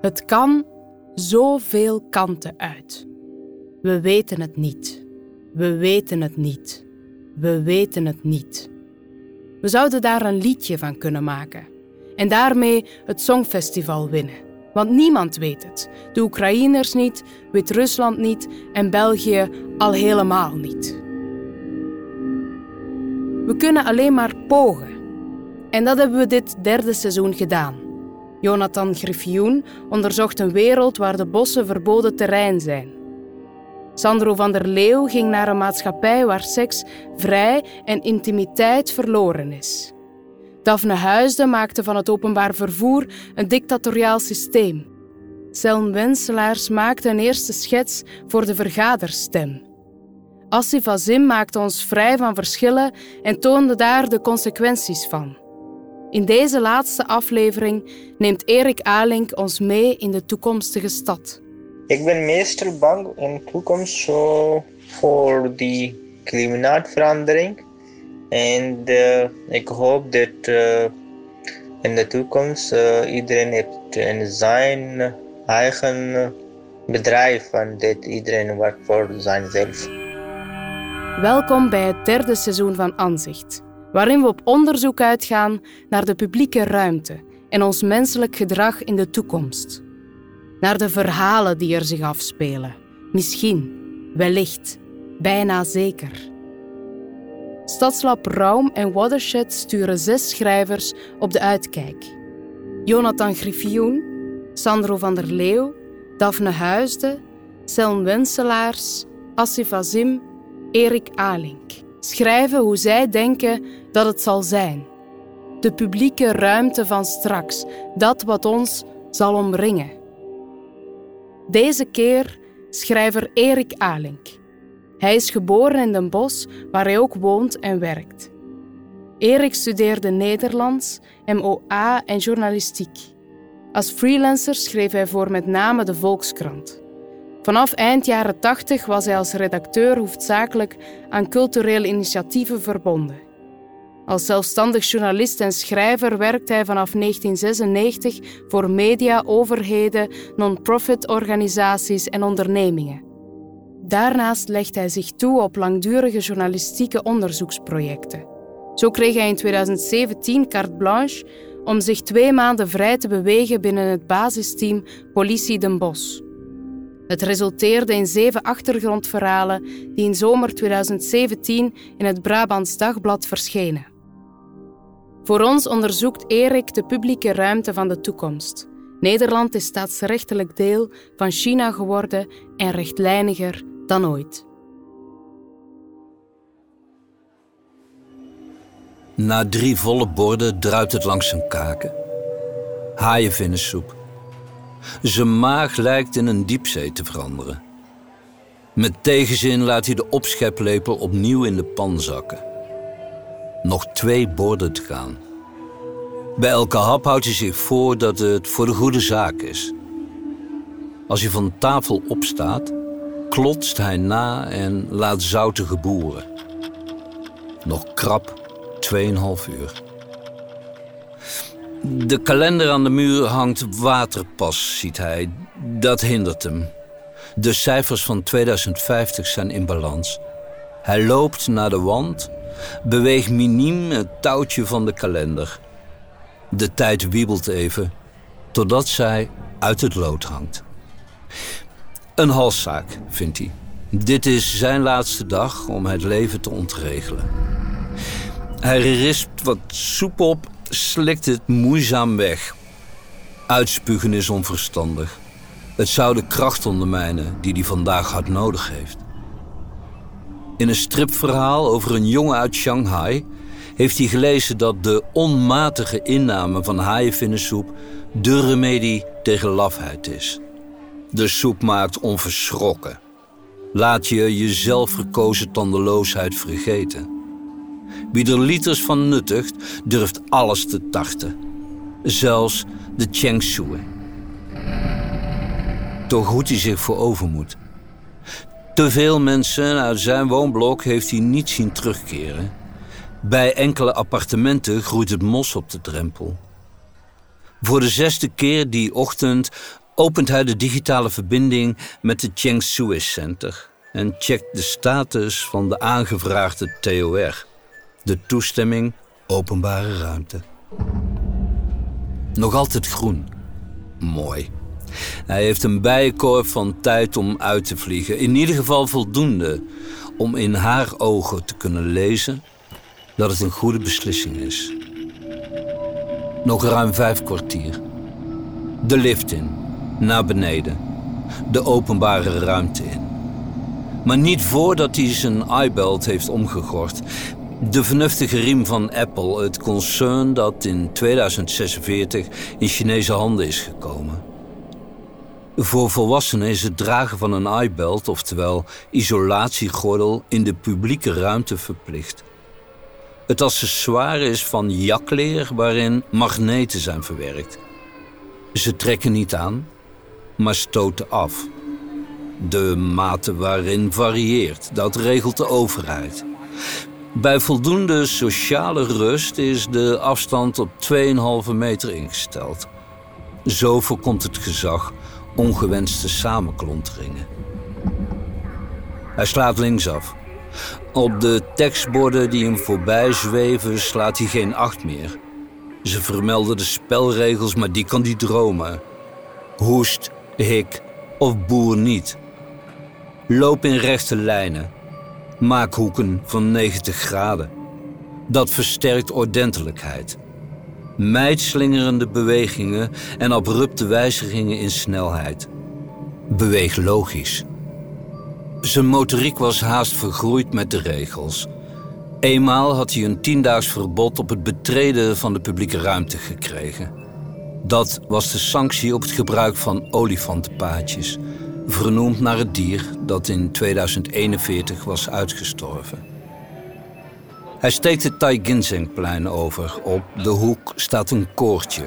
Het kan zoveel kanten uit. We weten het niet. We weten het niet. We weten het niet. We zouden daar een liedje van kunnen maken en daarmee het Songfestival winnen. Want niemand weet het. De Oekraïners niet, Wit-Rusland niet en België al helemaal niet. We kunnen alleen maar pogen. En dat hebben we dit derde seizoen gedaan. Jonathan Griffioen onderzocht een wereld waar de bossen verboden terrein zijn. Sandro van der Leeuw ging naar een maatschappij waar seks vrij en intimiteit verloren is. Daphne Huisden maakte van het openbaar vervoer een dictatoriaal systeem. Selm Wenselaars maakte een eerste schets voor de vergaderstem. Assif Azim maakte ons vrij van verschillen en toonde daar de consequenties van. In deze laatste aflevering neemt Erik Alink ons mee in de toekomstige stad. Ik ben meestal bang in de toekomst zo voor die klimaatverandering. En uh, ik hoop dat uh, in de toekomst uh, iedereen heeft in zijn eigen bedrijf en dat iedereen werkt voor zijnzelf. Welkom bij het derde seizoen van Anzicht, waarin we op onderzoek uitgaan naar de publieke ruimte en ons menselijk gedrag in de toekomst. Naar de verhalen die er zich afspelen. Misschien, wellicht, bijna zeker. Stadslab Raum en Watershed sturen zes schrijvers op de uitkijk. Jonathan Griffioen, Sandro van der Leeuw, Daphne Huisde, Selm Wenselaars, Assif Azim, Erik Alink. Schrijven hoe zij denken dat het zal zijn. De publieke ruimte van straks, dat wat ons zal omringen. Deze keer schrijver Erik Alink. Hij is geboren in Den Bosch, waar hij ook woont en werkt. Erik studeerde Nederlands, MOA en journalistiek. Als freelancer schreef hij voor met name de Volkskrant. Vanaf eind jaren 80 was hij als redacteur hoofdzakelijk aan culturele initiatieven verbonden. Als zelfstandig journalist en schrijver werkt hij vanaf 1996 voor media, overheden, non-profit organisaties en ondernemingen. Daarnaast legt hij zich toe op langdurige journalistieke onderzoeksprojecten. Zo kreeg hij in 2017 carte blanche om zich twee maanden vrij te bewegen binnen het basisteam Politie Den Bosch. Het resulteerde in zeven achtergrondverhalen die in zomer 2017 in het Brabants Dagblad verschenen. Voor ons onderzoekt Erik de publieke ruimte van de toekomst. Nederland is staatsrechtelijk deel van China geworden en rechtlijniger dan ooit. Na drie volle borden druipt het langs zijn kaken. Haaienvinnensoep. Zijn maag lijkt in een diepzee te veranderen. Met tegenzin laat hij de opscheplepel opnieuw in de pan zakken. Nog twee borden te gaan. Bij elke hap houdt hij zich voor dat het voor de goede zaak is. Als hij van tafel opstaat, klotst hij na en laat zoute geboeren. Nog krap 2,5 uur. De kalender aan de muur hangt waterpas, ziet hij. Dat hindert hem. De cijfers van 2050 zijn in balans. Hij loopt naar de wand, beweegt miniem het touwtje van de kalender. De tijd wiebelt even, totdat zij uit het lood hangt. Een halszaak, vindt hij. Dit is zijn laatste dag om het leven te ontregelen. Hij rispt wat soep op, slikt het moeizaam weg. Uitspugen is onverstandig. Het zou de kracht ondermijnen die hij vandaag hard nodig heeft. In een stripverhaal over een jongen uit Shanghai heeft hij gelezen dat de onmatige inname van haaienvinnensoep de remedie tegen lafheid is. De soep maakt onverschrokken. Laat je je zelfgekozen tandeloosheid vergeten. Wie er liters van nuttigt, durft alles te tarten. Zelfs de Cheng Shui. Toch hoedt hij zich voor overmoed. Te veel mensen uit zijn woonblok heeft hij niet zien terugkeren. Bij enkele appartementen groeit het mos op de drempel. Voor de zesde keer die ochtend opent hij de digitale verbinding met het Cheng Center en checkt de status van de aangevraagde TOR, de toestemming openbare ruimte. Nog altijd groen. Mooi. Hij heeft een bijenkorf van tijd om uit te vliegen. In ieder geval voldoende om in haar ogen te kunnen lezen dat het een goede beslissing is. Nog ruim vijf kwartier. De lift in, naar beneden. De openbare ruimte in. Maar niet voordat hij zijn iBelt heeft omgegord. De vernuftige riem van Apple, het concern dat in 2046 in Chinese handen is gekomen. Voor volwassenen is het dragen van een eyebelt, oftewel isolatiegordel, in de publieke ruimte verplicht. Het accessoire is van jakleer waarin magneten zijn verwerkt. Ze trekken niet aan, maar stoten af. De mate waarin varieert, dat regelt de overheid. Bij voldoende sociale rust is de afstand op 2,5 meter ingesteld. Zo voorkomt het gezag ongewenste samenklonteringen. Hij slaat linksaf. Op de tekstborden die hem voorbij zweven slaat hij geen acht meer. Ze vermelden de spelregels, maar die kan hij dromen. Hoest, hik of boer niet. Loop in rechte lijnen. Maak hoeken van 90 graden. Dat versterkt ordentelijkheid. Mijd slingerende bewegingen en abrupte wijzigingen in snelheid. Beweeg logisch. Zijn motoriek was haast vergroeid met de regels. Eenmaal had hij een tiendaags verbod op het betreden van de publieke ruimte gekregen. Dat was de sanctie op het gebruik van olifantenpaadjes, vernoemd naar het dier dat in 2041 was uitgestorven. Hij steekt het Tai Ginsengplein over. Op de hoek staat een koortje.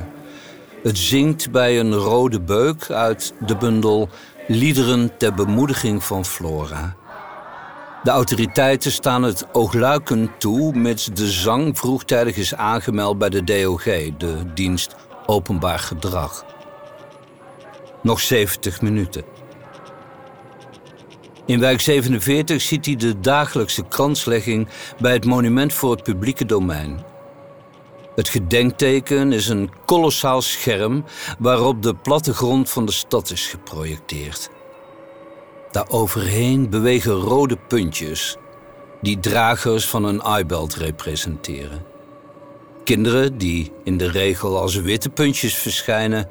Het zingt bij een rode beuk uit de bundel Liederen ter bemoediging van Flora. De autoriteiten staan het oogluikend toe, mits de zang vroegtijdig is aangemeld bij de DOG, de dienst Openbaar Gedrag. Nog 70 minuten. In wijk 47 ziet hij de dagelijkse kranslegging bij het monument voor het publieke domein. Het gedenkteken is een kolossaal scherm waarop de plattegrond van de stad is geprojecteerd. Daaroverheen bewegen rode puntjes die dragers van een eyebelt representeren. Kinderen die in de regel als witte puntjes verschijnen,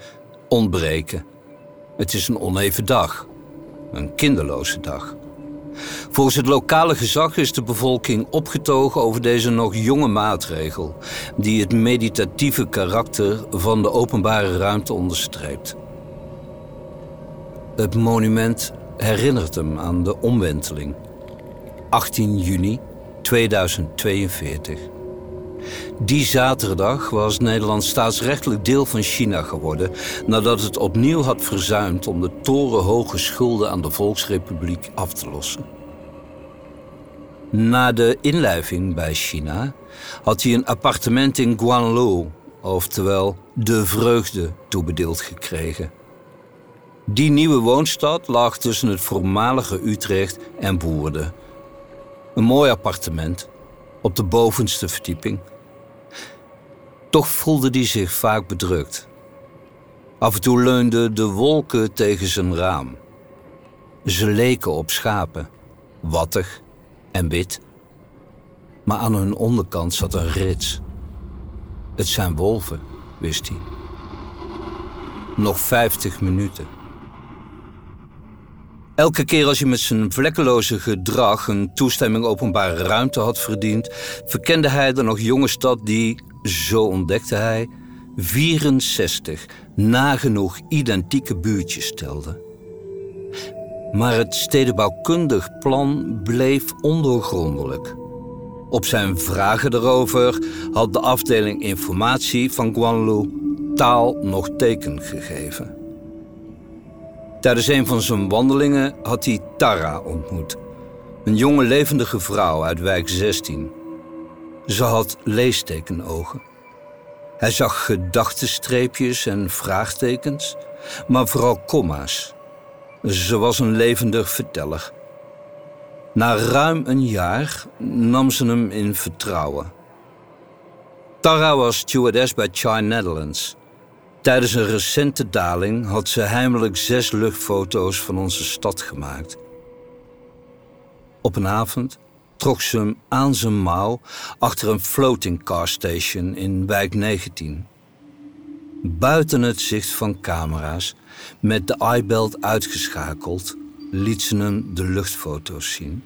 ontbreken. Het is een oneven dag. Een kinderloze dag. Volgens het lokale gezag is de bevolking opgetogen over deze nog jonge maatregel, die het meditatieve karakter van de openbare ruimte onderstreept. Het monument herinnert hem aan de omwenteling. 18 juni 2042. Die zaterdag was Nederland staatsrechtelijk deel van China geworden nadat het opnieuw had verzuimd om de torenhoge schulden aan de Volksrepubliek af te lossen. Na de inlijving bij China had hij een appartement in Guanlou, oftewel de vreugde, toebedeeld gekregen. Die nieuwe woonstad lag tussen het voormalige Utrecht en Woerden. Een mooi appartement op de bovenste verdieping. Toch voelde hij zich vaak bedrukt. Af en toe leunden de wolken tegen zijn raam. Ze leken op schapen, wattig en wit. Maar aan hun onderkant zat een rits. Het zijn wolven, wist hij. Nog vijftig minuten. Elke keer als hij met zijn vlekkeloze gedrag een toestemming openbare ruimte had verdiend, verkende hij de nog jonge stad die, zo ontdekte hij, 64 nagenoeg identieke buurtjes stelde. Maar het stedenbouwkundig plan bleef ondoorgrondelijk. Op zijn vragen erover had de afdeling informatie van Guanlu taal nog teken gegeven. Tijdens een van zijn wandelingen had hij Tara ontmoet. Een jonge levendige vrouw uit wijk 16. Ze had leestekenogen. Hij zag gedachtenstreepjes en vraagtekens, maar vooral komma's. Ze was een levendig verteller. Na ruim een jaar nam ze hem in vertrouwen. Tara was stewardess bij China Netherlands. Tijdens een recente daling had ze heimelijk zes luchtfoto's van onze stad gemaakt. Op een avond trok ze hem aan zijn mouw achter een floating car station in wijk 19. Buiten het zicht van camera's, met de iBelt uitgeschakeld, liet ze hem de luchtfoto's zien.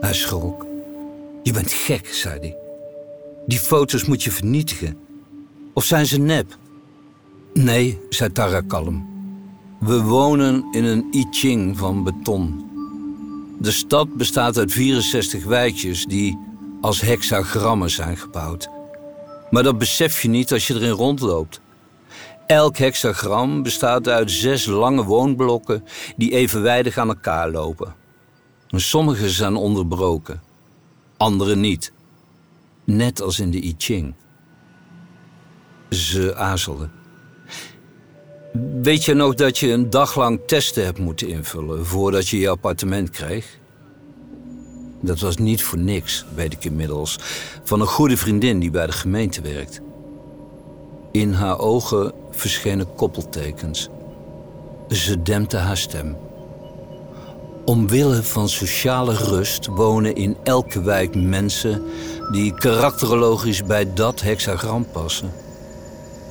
Hij schrok. Je bent gek, zei hij. Die foto's moet je vernietigen. Of zijn ze nep? Nee, zei Tara kalm. We wonen in een I Ching van beton. De stad bestaat uit 64 wijkjes die als hexagrammen zijn gebouwd. Maar dat besef je niet als je erin rondloopt. Elk hexagram bestaat uit zes lange woonblokken die evenwijdig aan elkaar lopen. Sommige zijn onderbroken, andere niet. Net als in de I Ching. Ze aarzelde. Weet je nog dat je een dag lang testen hebt moeten invullen voordat je je appartement kreeg? Dat was niet voor niks, weet ik inmiddels, van een goede vriendin die bij de gemeente werkt. In haar ogen verschenen koppeltekens. Ze dempte haar stem. Omwille van sociale rust wonen in elke wijk mensen die karakterologisch bij dat hexagram passen.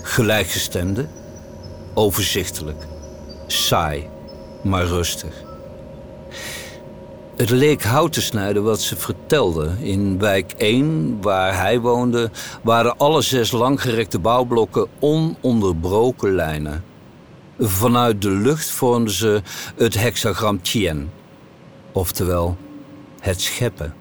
Gelijkgestemde, overzichtelijk, saai, maar rustig. Het leek hout te snijden wat ze vertelde. In wijk 1, waar hij woonde, waren alle zes langgerekte bouwblokken ononderbroken lijnen. Vanuit de lucht vormden ze het hexagram Tien, oftewel het scheppen.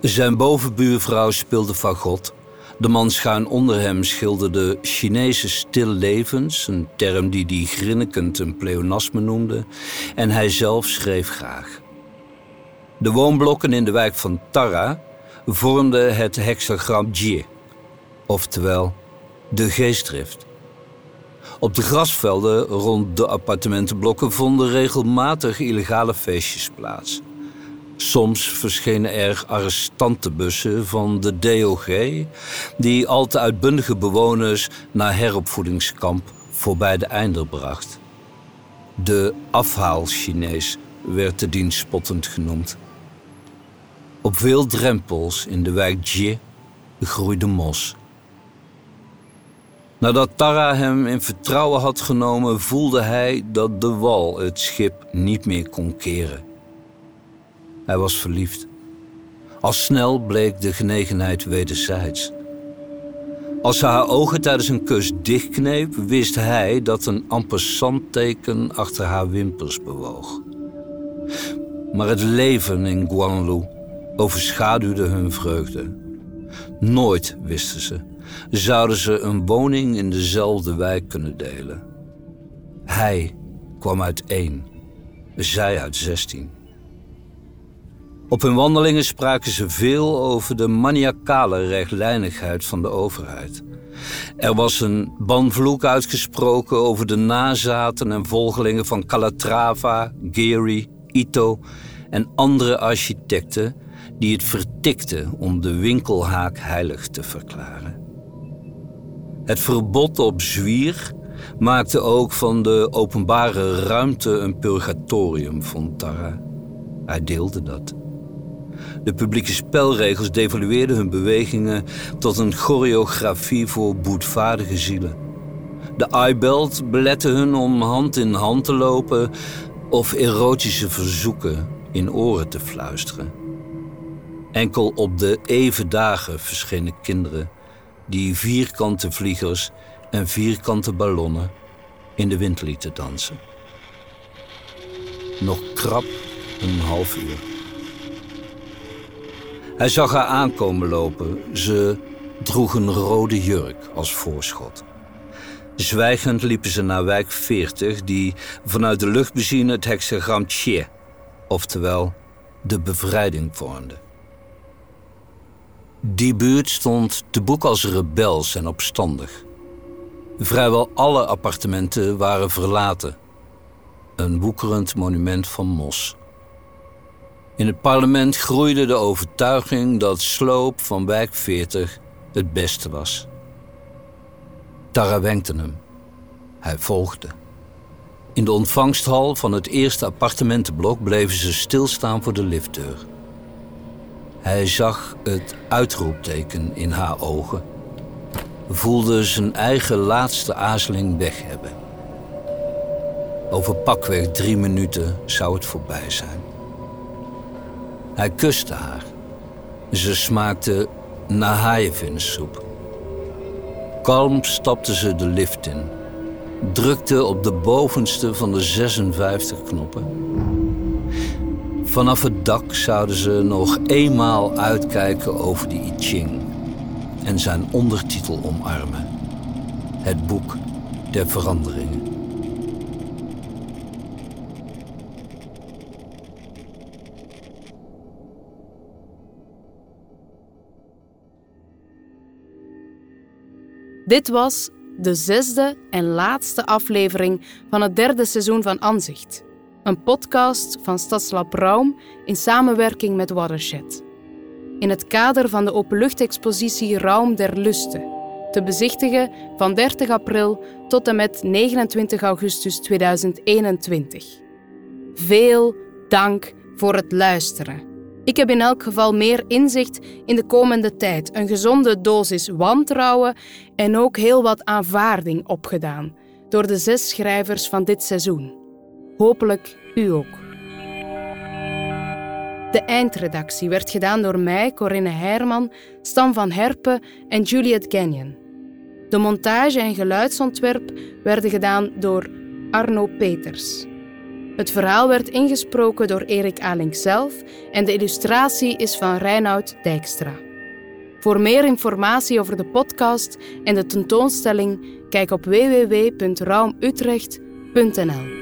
Zijn bovenbuurvrouw speelde fagot. De man schuin onder hem schilderde Chinese stillevens, een term die hij grinnikend een pleonasme noemde, en hij zelf schreef graag. De woonblokken in de wijk van Tara vormden het hexagram Jie, oftewel de geestdrift. Op de grasvelden rond de appartementenblokken vonden regelmatig illegale feestjes plaats. Soms verschenen er arrestantenbussen van de DOG, die al te uitbundige bewoners naar heropvoedingskamp voorbij de einder bracht. De afhaal-Chinees werd de dienst spottend genoemd. Op veel drempels in de wijk Jie groeide mos. Nadat Tara hem in vertrouwen had genomen, voelde hij dat de wal het schip niet meer kon keren. Hij was verliefd. Al snel bleek de genegenheid wederzijds. Als ze haar ogen tijdens een kus dichtkneep, wist hij dat een ampersandteken achter haar wimpers bewoog. Maar het leven in Guanlu overschaduwde hun vreugde. Nooit, wisten ze, zouden ze een woning in dezelfde wijk kunnen delen. Hij kwam uit één, zij uit zestien. Op hun wandelingen spraken ze veel over de maniacale rechtlijnigheid van de overheid. Er was een banvloek uitgesproken over de nazaten en volgelingen van Calatrava, Gehry, Ito en andere architecten die het vertikten om de winkelhaak heilig te verklaren. Het verbod op zwier maakte ook van de openbare ruimte een purgatorium, vond Tara. Hij deelde dat. De publieke spelregels devalueerden hun bewegingen tot een choreografie voor boetvaardige zielen. De iBelt belette hun om hand in hand te lopen of erotische verzoeken in oren te fluisteren. Enkel op de even dagen verschenen kinderen die vierkante vliegers en vierkante ballonnen in de wind lieten dansen. Nog krap een half uur. Hij zag haar aankomen lopen. Ze droeg een rode jurk als voorschot. Zwijgend liepen ze naar wijk 40, die vanuit de lucht bezien het hexagram Tje, oftewel de bevrijding vormde. Die buurt stond te boek als rebels en opstandig. Vrijwel alle appartementen waren verlaten. Een woekerend monument van mos. In het parlement groeide de overtuiging dat sloop van wijk 40 het beste was. Tara wenkte hem. Hij volgde. In de ontvangsthal van het eerste appartementenblok bleven ze stilstaan voor de liftdeur. Hij zag het uitroepteken in haar ogen, voelde zijn eigen laatste aarzeling weg hebben. Over pakweg drie minuten zou het voorbij zijn. Hij kuste haar. Ze smaakte naar haaienvinssoep. Kalm stapte ze de lift in. Drukte op de bovenste van de 56 knoppen. Vanaf het dak zouden ze nog eenmaal uitkijken over de I Ching en zijn ondertitel omarmen: Het boek der veranderingen. Dit was de zesde en laatste aflevering van het derde seizoen van Anzicht. Een podcast van Stadslab Raum in samenwerking met Watershed. In het kader van de openluchtexpositie Raum der Lusten, te bezichtigen van 30 april tot en met 29 augustus 2021. Veel dank voor het luisteren. Ik heb in elk geval meer inzicht in de komende tijd, een gezonde dosis wantrouwen en ook heel wat aanvaarding opgedaan door de zes schrijvers van dit seizoen. Hopelijk u ook. De eindredactie werd gedaan door mij, Corinne Heerman, Stan van Herpen en Juliet Gagnon. De montage en geluidsontwerp werden gedaan door Arno Peters. Het verhaal werd ingesproken door Erik Alink zelf en de illustratie is van Reinoud Dijkstra. Voor meer informatie over de podcast en de tentoonstelling kijk op www.raumutrecht.nl.